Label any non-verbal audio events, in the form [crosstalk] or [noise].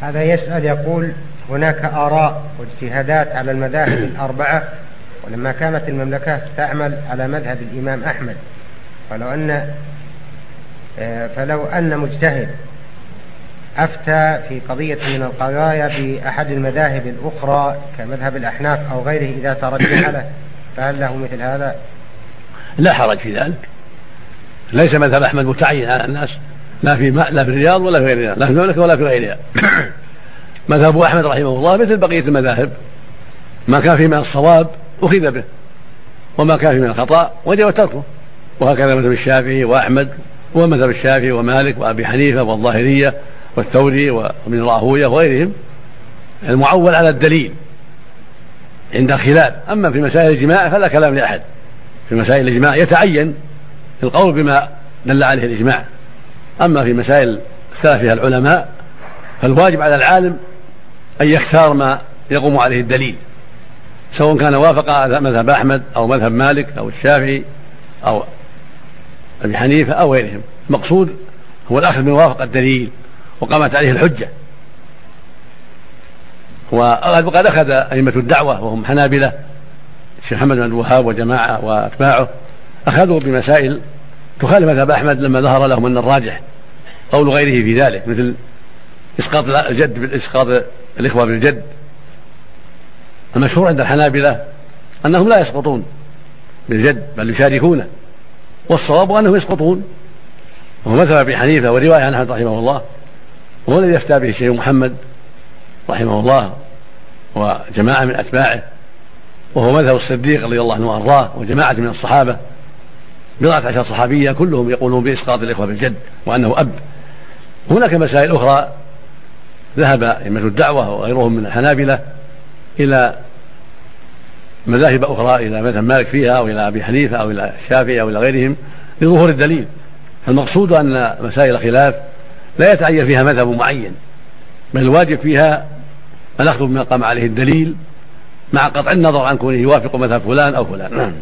هذا يسأل يقول هناك آراء واجتهادات على المذاهب الأربعة ولما كانت المملكة تعمل على مذهب الإمام أحمد. فلو أن آه، فلو أن مجتهد أفتى في قضية من القضايا بأحد المذاهب الأخرى كمذهب الأحناف أو غيره إذا ترجح له فهل له مثل هذا؟ لا حرج في ذلك. ليس مذهب أحمد متعين على الناس. لا في لا في الرياض ولا في غيرها لا في المملكة ولا في غيرها [coughs] مذهب أحمد رحمه الله مثل بقية المذاهب. ما كان فيه من الصواب أخذ به وما كان فيه من الخطأ وجب تركه. وهكذا مذهب الشافعي وأحمد ومذهب الشافعي ومالك وأبي حنيفة والظاهرية والثوري وابن راهوية وغيرهم. المعول على الدليل عند الخلاف. أما في مسائل الجماع فلا كلام لأحد. في مسائل الإجماع يتعين القول بما دل عليه الإجماع. أما في مسائل اختلف فيها العلماء فالواجب على العالم أن يختار ما يقوم عليه الدليل سواء كان وافق مذهب أحمد أو مذهب مالك أو الشافعي أو أبي حنيفة أو غيرهم. المقصود هو الأخذ من وافق الدليل وقامت عليه الحجة. وقد أخذ أئمة الدعوة وهم حنابلة الشيخ محمد بن الوهاب وجماعة وأتباعه أخذوا بمسائل تخالف مذهب أحمد لما ظهر لهم أن الراجح قول غيره في ذلك مثل إسقاط الجد بالإسقاط الإخوة بالجد. المشهور عند الحنابلة أنهم لا يسقطون بالجد بل يشاركونه والصواب أنهم يسقطون. وهو مذهب أبي حنيفة ورواية عن أحمد رحمه الله وهو الذي يفتى به الشيخ محمد رحمه الله وجماعة من أتباعه وهو مذهب الصديق رضي الله عنه وأرضاه وجماعة من الصحابة بضعة عشر صحابية كلهم يقولون بإسقاط الإخوة بالجد وأنه أب. هناك مسائل أخرى ذهب أئمة الدعوة وغيرهم من الحنابلة إلى مذاهب أخرى إلى مذهب مالك فيها أو إلى أبي حنيفة أو إلى الشافعي أو إلى غيرهم لظهور الدليل. فالمقصود أن مسائل الخلاف لا يتعين فيها مذهب معين بل الواجب فيها الأخذ بما قام عليه الدليل مع قطع النظر عن كونه يوافق مذهب فلان أو فلان. نعم.